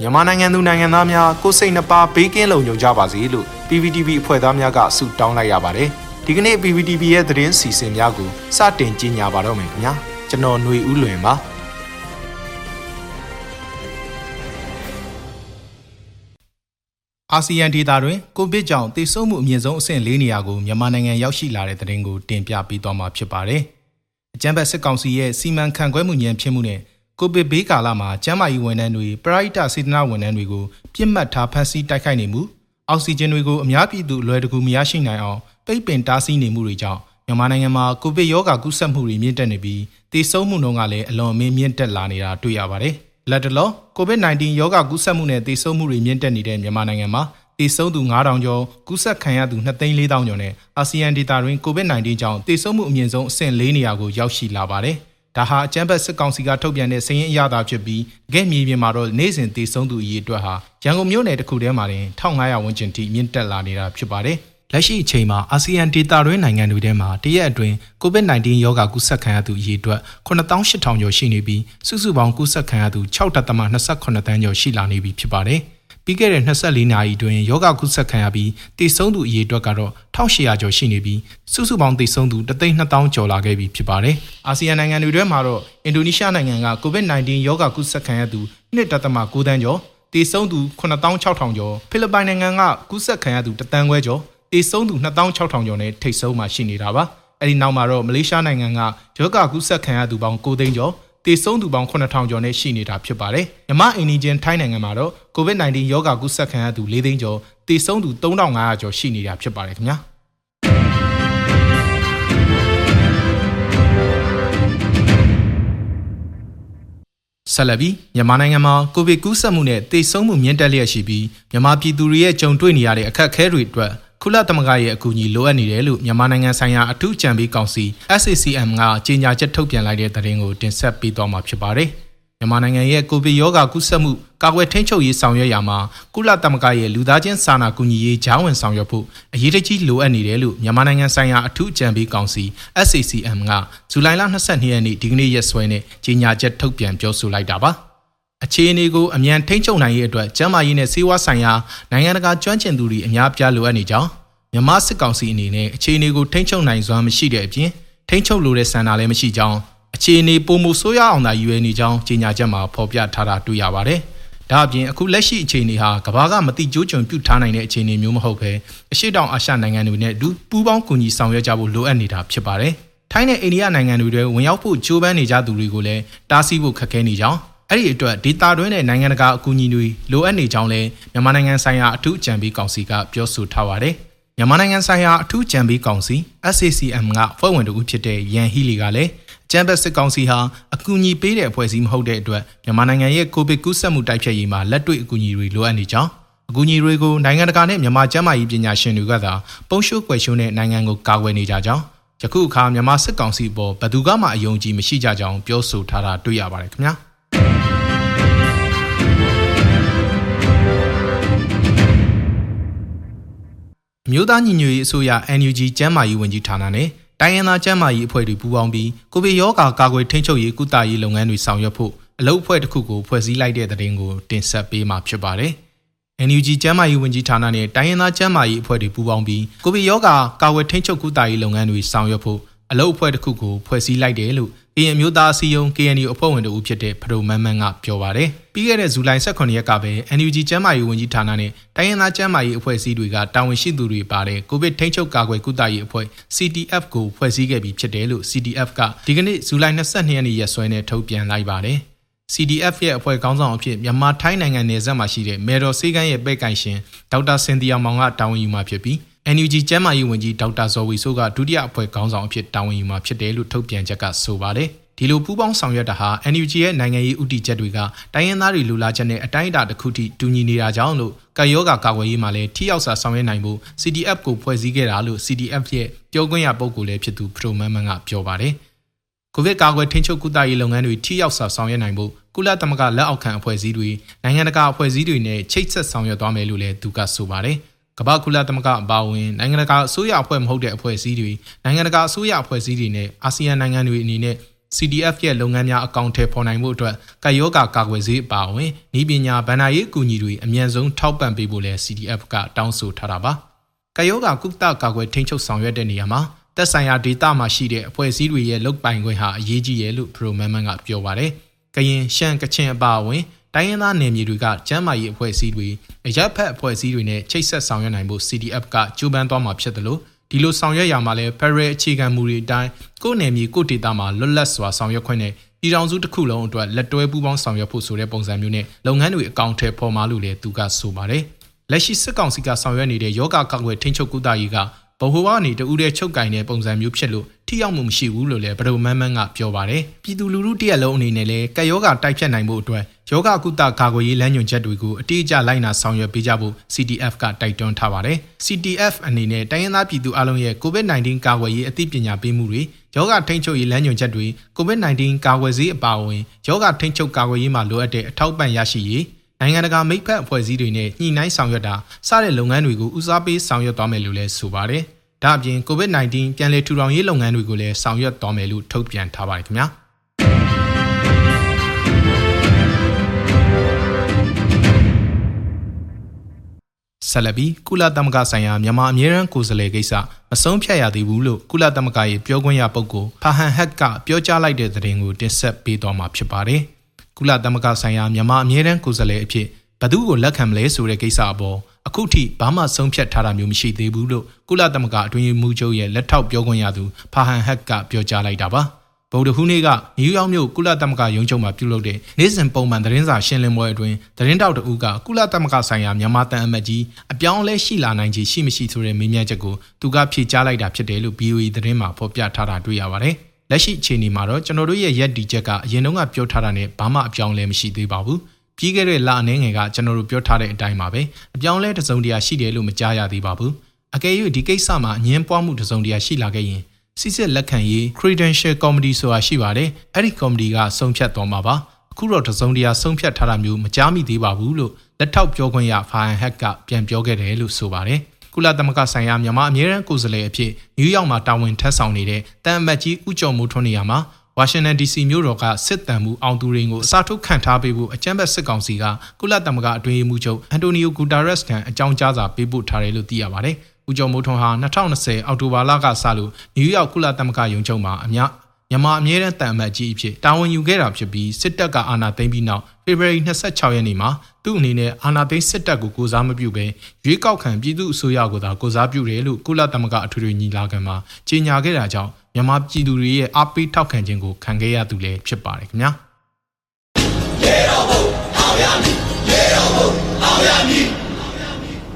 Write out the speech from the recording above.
မြန်မာနိုင်ငံသူနိုင်ငံသားများကိုစိတ်နှပါဘေးကင်းလုံခြုံကြပါစေလို့ PPTV အဖွဲ့သားများကဆုတောင်းလိုက်ရပါတယ်ဒီကနေ့ PPTV ရဲ့သတင်းစီစဉ်များကိုစတင်ကြီးညာပါတော့မယ်ခင်ဗျာကျွန်တော်ຫນွေဦးလွင်ပါအာဆီယံဒေသတွင်ကိုဗစ်ကြောင့်တည်ဆုံမှုအမြင့်ဆုံးအဆင့်၄နေရာကိုမြန်မာနိုင်ငံရောက်ရှိလာတဲ့တဲ့တင်ကိုတင်ပြပေးသွားမှာဖြစ်ပါတယ်။အကြံဖက်စစ်ကောင်စီရဲ့စီမံခန့်ခွဲမှုညံဖြစ်မှုနဲ့ ကိုဗစ်ဘေးကာလမှာကျန်းမာရေးဝန်ထမ်းတွေပရိဒစေတနာဝန်ထမ်းတွေကိုပြစ်မှတ်ထားဖမ်းဆီးတိုက်ခိုက်နေမှုအောက်ဆီဂျင်တွေကိုအများပြည်သူအလွယ်တကူမရရှိနိုင်အောင်ပိတ်ပင်တားဆီးနေမှုတွေကြောင့်မြန်မာနိုင်ငံမှာကိုဗစ်ရောဂါကူးစက်မှုတွေမြင့်တက်နေပြီးသေဆုံးမှုနှုန်းကလည်းအလွန်အမင်းမြင့်တက်လာနေတာတွေ့ရပါတယ်။လက်တလော COVID-19 ရောဂါကူးစက်မှုနဲ့သေဆုံးမှုတွေမြင့်တက်နေတဲ့မြန်မာနိုင်ငံမှာသေဆုံးသူ9000ကျော်ကူးစက်ခံရသူ2,400ကျော်နဲ့အာဆီယံဒေသတွင် COVID-19 ကြောင့်သေဆုံးမှုအမြင့်ဆုံးအဆင့်၄နေရာကိုရောက်ရှိလာပါတယ်။ ဒါဟာအကြမ်းဖက်စစ်ကောင်စီကထုတ်ပြန်တဲ့စည်ရင်အရသာဖြစ်ပြီးတကယ်မြေပြင်မှာတော့နေ့စဉ်တည်ဆုံးသူအရေအတွက်ဟာရန်ကုန်မြို့နယ်တစ်ခုထဲမှာတင်1500ဝန်းကျင်ထိမြင့်တက်လာနေတာဖြစ်ပါတယ်။လက်ရှိအချိန်မှာအာဆီယံဒေသတွင်းနိုင်ငံတွေထဲမှာတရက်အတွင်း COVID-19 ရောဂါကူးစက်ခံရသူအရေအတွက်9800ကျော်ရှိနေပြီးစုစုပေါင်းကူးစက်ခံရသူ6.28တန်းကျော်ရှိလာနေပြီဖြစ်ပါတယ်။ ပြီးခဲ့တဲ့24နာရီအတွင်းယောဂကုသခံရပြီးတိဆုံးသူအရေအတွက်ကတော့1800ကျော်ရှိနေပြီးစုစုပေါင်းတိဆုံးသူ3,200ကျော်လာခဲ့ပြီဖြစ်ပါတယ်။အာဆီယံနိုင်ငံတွေထဲမှာတော့အင်ဒိုနီးရှားနိုင်ငံက COVID-19 ယောဂကုသခံရသူ1.9တန်းကျော်တိဆုံးသူ9600ကျော်ဖိလစ်ပိုင်နိုင်ငံကကုသခံရသူတန်းခွဲကျော်တိဆုံးသူ2600ကျော်နဲ့ထိတ်ဆုံးမှာရှိနေတာပါ။အဲဒီနောက်မှာတော့မလေးရှားနိုင်ငံကယောဂကုသခံရသူပေါင်း9သိန်းကျော် တေဆုံးသူပေါင်း9000ကျော်နဲ့ရှိနေတာဖြစ်ပါတယ်။မြမအင်နီဂျင်ထိုင်းနိုင်ငံမှာတော့ COVID-19 ရောဂါကူးစက်ခံရသူ၄သိန်းကျော်တေဆုံးသူ3500ကျော်ရှိနေတာဖြစ်ပါတယ်ခင်ဗျာ။ဆက်လက်ပြီးမြန်မာနိုင်ငံမှာကိုဗစ်ကူးစက်မှုနဲ့သေဆုံးမှုမြင့်တက်လျက်ရှိပြီးမြန်မာပြည်သူတွေရဲ့ကြုံတွေ့နေရတဲ့အခက်အခဲတွေအတွက် ကုလသမဂ္ဂရဲ့အကူအညီလိုအပ်နေတယ်လို့မြန်မာနိုင်ငံဆိုင်ရာအထူးကြံပေးကောင်စီ SACM ကကြေညာချက်ထုတ်ပြန်လိုက်တဲ့သတင်းကိုတင်ဆက်ပေးသွားမှာဖြစ်ပါတယ်။မြန်မာနိုင်ငံရဲ့ကိုဗစ်ရောဂါကူးစက်မှုကာကွယ်ထိန်းချုပ်ရေးဆောင်ရွက်ရာမှာကုလသမဂ္ဂရဲ့လူသားချင်းစာနာကူညီရေးဂျားဝင်ဆောင်ရွက်ဖို့အရေးတကြီးလိုအပ်နေတယ်လို့မြန်မာနိုင်ငံဆိုင်ရာအထူးကြံပေးကောင်စီ SACM ကဇူလိုင်လ22ရက်နေ့ဒီကနေ့ရက်စွဲနဲ့ကြေညာချက်ထုတ်ပြန်ပြောဆိုလိုက်တာပါ။ အခြေအနေကိုအမြန်ထိန်းချုပ်နိုင်ရေးအတွက်ကျန်းမာရေးနဲ့စေဝါဆိုင်ရာနိုင်ငံတကာကျွမ်းကျင်သူတွေအများပြားလိုအပ်နေကြောင်းမြန်မာစစ်ကောင်စီအနေနဲ့အခြေအနေကိုထိန်းချုပ်နိုင်စွမ်းမရှိတဲ့အပြင်ထိန်းချုပ်လိုတဲ့စံနာလည်းမရှိကြောင်းအခြေအနေပုံမှုဆိုးရအောင်သာယူရနေကြောင်းကြေညာချက်မှာဖော်ပြထားတာတွေ့ရပါတယ်။ဒါအပြင်အခုလက်ရှိအခြေအနေဟာကမ္ဘာကမတိကျိုးကျွန်ပြုထားနိုင်တဲ့အခြေအနေမျိုးမဟုတ်ဘဲအရှိတောင်အာရှနိုင်ငံတွေနဲ့အတူပူးပေါင်းကူညီဆောင်ရွက်ကြဖို့လိုအပ်နေတာဖြစ်ပါတယ်။ထိုင်းနဲ့အိန္ဒိယနိုင်ငံတွေထဲဝင်ရောက်ဖို့ကြိုးပမ်းနေကြသူတွေကိုလည်းတားဆီးဖို့ခက်ခဲနေကြောင်း အဲ့ဒီအတွက်ဒေတာတွင်းနဲ့နိုင်ငံတကာအကူအညီတွေလိုအပ်နေကြောင်းလည်းမြန်မာနိုင်ငံဆိုင်ရာအထူးကြံပေးကောင်စီကပြောဆိုထားပါတယ်။မြန်မာနိုင်ငံဆိုင်ရာအထူးကြံပေးကောင်စီ SACM ကဖွဲ့ဝင်တဦးဖြစ်တဲ့ရန်ဟီလီကလည်းကျန်းဘက်စစ်ကောင်စီဟာအကူအညီပေးတဲ့အဖွဲ့အစည်းမဟုတ်တဲ့အတွက်မြန်မာနိုင်ငံရဲ့ကိုဗစ်ကူးစက်မှုတိုက်ဖျက်ရေးမှာလက်တွေ့အကူအညီတွေလိုအပ်နေကြောင်းအကူအညီတွေကိုနိုင်ငံတကာနဲ့မြန်မာကျန်းမာရေးပညာရှင်တွေကသာပုံရှိုးကွယ်ရှိုးတဲ့နိုင်ငံကိုကာကွယ်နေကြကြောင်းယခုအခါမြန်မာစစ်ကောင်စီပေါ်ဘယ်သူမှအယုံကြည်မရှိကြကြောင်းပြောဆိုထားတာတွေ့ရပါတယ်ခင်ဗျာ။ မြို့သားညီညွတ်ရေးအစိုးရ NUG ကျန်းမာရေးဝန်ကြီးဌာနနဲ့တိုင်းရင်းသားကျန်းမာရေးအဖွဲ့တွေပူးပေါင်းပြီးကိုဗစ်ရောဂါကာကွယ်ထိန်းချုပ်ရေးကုသရေးလုပ်ငန်းတွေဆောင်ရွက်ဖို့အလုပ်အဖွဲ့တစ်ခုကိုဖွဲ့စည်းလိုက်တဲ့တဲ့င်းကိုတင်ဆက်ပေးမှာဖြစ်ပါတယ်။ NUG ကျန်းမာရေးဝန်ကြီးဌာနနဲ့တိုင်းရင်းသားကျန်းမာရေးအဖွဲ့တွေပူးပေါင်းပြီးကိုဗစ်ရောဂါကာကွယ်ထိန်းချုပ်ကုသရေးလုပ်ငန်းတွေဆောင်ရွက်ဖို့အလုပ်အဖွဲ့တစ်ခုကိုဖွဲ့စည်းလိုက်တယ်လို့ ကရင်မျိုးသားအစည်းအရုံး KNU အဖွဲ့ဝင်တို့ဖြစ်တဲ့ဖဒိုမန်းမန်းကပြောပါတယ်။ပြီးခဲ့တဲ့ဇူလိုင်18ရက်ကပဲ NUG ကျန်းမာရေးဝန်ကြီးဌာနနဲ့တိုင်းရင်းသားကျန်းမာရေးအဖွဲ့အစည်းတွေကတာဝန်ရှိသူတွေပါတဲ့ကိုဗစ်ထိန်းချုပ်ကာကွယ်ကုသရေးအဖွဲ့ CTF ကိုဖွဲ့စည်းခဲ့ပြီးဖြစ်တယ်လို့ CTF ကဒီကနေ့ဇူလိုင်22ရက်နေ့ရက်စွဲနဲ့ထုတ်ပြန်လိုက်ပါတယ်။ CDF ရဲ့အဖွဲ့ခေါင်းဆောင်အဖြစ်မြန်မာထိုင်းနိုင်ငံနယ်စပ်မှာရှိတဲ့မေတော်စေးကန်းရဲ့ပဲ့ကန်ရှင်ဒေါက်တာစင်တီယာမောင်ကတာဝန်ယူမှာဖြစ်ပြီး NUG ကျန်းမာရေးဝန်ကြီးဒေါက်တာဇော်ဝီဆိုးကဒုတိယအဖွဲ့ခေါင်းဆောင်အဖြစ်တာဝန်ယူမှာဖြစ်တယ်လို့ထုတ်ပြန်ချက်ကဆိုပါတယ်။ဒီလိုပူးပေါင်းဆောင်ရွက်တာဟာ NUG ရဲ့နိုင်ငံရေးဥတီချက်တွေကတိုင်းရင်းသားတွေလူလာချက်နဲ့အတိုင်းအတာတစ်ခုထိတူညီနေတာကြောင့်လို့ကယောဂါကာကွယ်ရေးမှာလည်းထိရောက်စွာဆောင်ရွက်နိုင်ဖို့ CDF ကိုဖွဲ့စည်းခဲ့တာလို့ CDF ရဲ့ပြောခွင့်ရပုဂ္ဂိုလ်လည်းဖြစ်သူဖရိုမန်မန်ကပြောပါတယ်။ကိုဗစ်ကာကွယ်ထိန်းချုပ်ကုသရေးလုပ်ငန်းတွေထိရောက်စွာဆောင်ရွက်နိုင်ဖို့ကုလသမဂ္ဂလက်အောက်ခံအဖွဲ့အစည်းတွေနိုင်ငံတကာအဖွဲ့အစည်းတွေနဲ့ချိတ်ဆက်ဆောင်ရွက်သွားမယ်လို့လည်းသူကဆိုပါတယ်။ ကမ္ဘာကုလသမဂ္ဂအပါအဝင်နိုင်ငံတကာအစိုးရအဖွဲ့မဟုတ်တဲ့အဖွဲ့အစည်းတွေနိုင်ငံတကာအစိုးရအဖွဲ့အစည်းတွေနဲ့အာဆီယံနိုင်ငံတွေအနေနဲ့ CDF ရဲ့လုပ်ငန်းများအကောင့်ထဲပေါ်နိုင်မှုအတွက်ကာယောဂါကာကွယ်ဆေးအပါအဝင်ဤပညာဗန္ဒာရေးအကူအညီတွေအမြန်ဆုံးထောက်ပံ့ပေးဖို့လဲ CDF ကတောင်းဆိုထားတာပါကာယောဂါကုသကာကွယ်ထိန်းချုပ်ဆောင်ရွက်တဲ့နေရာမှာသက်ဆိုင်ရာဒေသမှာရှိတဲ့အဖွဲ့အစည်းတွေရဲ့လုပ်ပိုင်ခွင့်ဟာအရေးကြီးရဲ့လို့ပရိုမန်မန်ကပြောပါတယ်။ကရင်ရှမ်းကချင်အပါအဝင် တိုင်းရင်းသားနယ်မြေတွေကကျန်းမာရေးအဖွဲ့အစည်းတွေအရက်ဖက်အဖွဲ့အစည်းတွေနဲ့ချိတ်ဆက်ဆောင်ရွက်နိုင်ဖို့ CDF ကကြိုးပမ်းသွားမှာဖြစ်တယ်လို့ဒီလိုဆောင်ရွက်ရမှာလဲ Federal အခြေခံမူတွေအတိုင်းကိုယ်နယ်မြေကိုဒေတာမှာလွတ်လပ်စွာဆောင်ရွက်ခွင့်နဲ့ပြည်ထောင်စုတစ်ခုလုံးအတွက်လက်တွဲပူးပေါင်းဆောင်ရွက်ဖို့ဆိုတဲ့ပုံစံမျိုးနဲ့လုပ်ငန်းတွေအကောင့်ထဲပေါ်မှာလို့လည်းသူကဆိုပါတယ်။လက်ရှိစစ်ကောင်စီကဆောင်ရွက်နေတဲ့ယောဂကာကွယ်ထိန်းချုပ်ကုသရေးကဗဟိုကနေတူးတဲ့ချုပ်ကင်တဲ့ပုံစံမျိုးဖြစ်လို့ထိရောက်မှုမရှိဘူးလို့လည်းဗဒုံမန်းမန်းကပြောပါတယ်ပြည်သူလူထုတရက်လုံးအနေနဲ့လည်းကယောဂတိုက်ဖြတ်နိုင်မှုအတွက် ယောဂကုသကာကွယ်ရေးလမ်းညွှန်ချက်တွေကိုအတိအကျလိုက်နာဆောင်ရွက်ပေးကြဖို့ CTF ကတိုက်တွန်းထားပါတယ် CTF အနေနဲ့တိုင်းရင်းသားပြည်သူအလုံးရဲ့ COVID-19 ကာကွယ်ရေးအသိပညာပေးမှုတွေယောဂထိန်းချုပ်ရေးလမ်းညွှန်ချက်တွေ COVID-19 ကာကွယ်ဆေးအပါအဝင်ယောဂထိန်းချုပ်ကာကွယ်ရေးမှာလိုအပ်တဲ့အထောက်ပံ့ရရှိရေးနိုင်ငံတကာမိဖက်အဖွဲ့အစည်းတွေနဲ့ညှိနှိုင်းဆောင်ရွက်တာစတဲ့လုပ်ငန်းတွေကိုဦးစားပေးဆောင်ရွက်သွားမယ်လို့လည်းဆိုပါတယ်။ဒါ့အပြင် COVID-19 ပြန်လည်ထူထောင်ရေးလုပ်ငန်းတွေကိုလည်းဆောင်ရွက်သွားမယ်လို့ထုတ်ပြန်ထားပါတယ်ခင်ဗျာ။ ဆက်လက်ပြီးကုလသမဂ္ဂဆိုင်ရာမြန်မာအမြဲတမ်းကိုယ်စားလှယ်ကိစ္စမဆုံးဖြတ်ရသေးဘူးလို့ကုလသမဂ္ဂရဲ့ပြောခွင့်ရပုဂ္ဂိုလ်ဖာဟန်ဟက်ကပြောကြားလိုက်တဲ့သတင်းကိုတင်ဆက်ပေးသွားမှာဖြစ်ပါတယ်။ကုလသမဂ္ဂဆိုင်ရာမြန်မာအမြဲတမ်းကိုယ်စားလှယ်အဖြစ်ဘသူ့ကိုလက်ခံမလဲဆိုတဲ့ကိစ္စအပေါ်အခုထိဘာမှဆုံးဖြတ်ထားတာမျိုးမရှိသေးဘူးလို့ကုလသမဂ္ဂအတွင်းရေးမှူးချုပ်ရဲ့လက်ထောက်ပြောခွင့်ရသူဖာဟန်ဟက်ကပြောကြားလိုက်တာပါ။ ဗုဒ္ဓဟူးနေ့ကနယူးယောက်မြို့ကုလသမဂ္ဂရုံးချုပ်မှာပြုလုပ်တဲ့နေ့စဉ်ပုံမှန်သတင်းစာရှင်းလင်းပွဲအတွင်းသတင်းတောက်တဦးကကုလသမဂ္ဂဆိုင်ရာမြန်မာတန်အမတ်ကြီးအပြောင်းအလဲရှိလာနိုင်ခြေရှိမရှိဆိုတဲ့မေးမြန်းချက်ကိုသူကဖြေကြားလိုက်တာဖြစ်တယ်လို့ BOE သတင်းမှာဖော်ပြထားတာတွေ့ရပါတယ်။လက်ရှိအခြေအနေမှာတော့ကျွန်တော်တို့ရဲ့ရက်ဒီချက်ကအရင်တုန်းကပြောထားတာနဲ့ဘာမှအပြောင်းလဲမရှိသေးပါဘူး။ပြီးခဲ့တဲ့လအနေငယ်ကကျွန်တော်တို့ပြောထားတဲ့အတိုင်းပါပဲအပြောင်းလဲတစုံတရာရှိတယ်လို့မကြားရသေးပါဘူး။အကယ်၍ဒီကိစ္စမှာအငင်းပွားမှုတစုံတရာရှိလာခဲ့ရင် စစ်စစ်လက်ခံရေး credential committee ဆိုတာရှိပါတယ်အဲ့ဒီ committee ကဆုံးဖြတ်သွားမှာပါအခုတော့တစုံတရာဆုံးဖြတ်ထားတာမျိုးမကြားမိသေးပါဘူးလို့လက်ထောက်ပြောခွင့်ရ Fire Hack ကပြန်ပြောခဲ့တယ်လို့ဆိုပါတယ်ကုလသမဂ္ဂဆိုင်ရာမြန်မာအမြဲတမ်းကိုယ်စားလှယ်အဖြစ်နယူးယောက်မှာတာဝန်ထမ်းဆောင်နေတဲ့တန်အမတ်ကြီးဦးကျော်မိုးထွန်းနေရာမှာဝါရှင်တန် DC မြို့တော်ကစစ်တမ်းမှုအောင်သူတွေကိုအစားထိုးခံထားပေးဖို့အကြမ်းဖက်စစ်ကောင်စီကကုလသမဂ္ဂအတွင်းရေးမှူးချုပ်အန်တိုနီယိုဂူတာရက်စ်ထံအကြောင်းကြားစာပေးပို့ထားတယ်လို့သိရပါတယ်။ ဦးကျော်မိုးထွန်းဟာ2020အောက်တိုဘာလကစလို့နယူးယောက်ကုလသမဂ္ဂရုံးချုပ်မှာအများမြန်မာအမြဲတမ်းတန်အမတ်ကြီးအဖြစ်တာဝန်ယူခဲ့တာဖြစ်ပြီးစစ်တပ်ကအာဏာသိမ်းပြီးနောက်ဖေဖော်ဝါရီ26ရက်နေ့မှာသူ့အနေနဲ့အာဏာသိမ်းစစ်တပ်ကိုကိုစားမပြုဘဲရွေးကောက်ခံပြည်သူအစိုးရကိုသာကိုစားပြုတယ်လို့ကုလသမဂ္ဂအထွေထွေညီလာခံမှာကြေညာခဲ့တာကြောင့်မြန်မာပြည်သူတွေရဲ့အားပေးထောက်ခံခြင်းကိုခံခဲ့ရသူလည်းဖြစ်ပါတယ်ခင်ဗျာရေတော်ဘုံအောင်ရမည်ရေတော်ဘုံအောင်ရမည်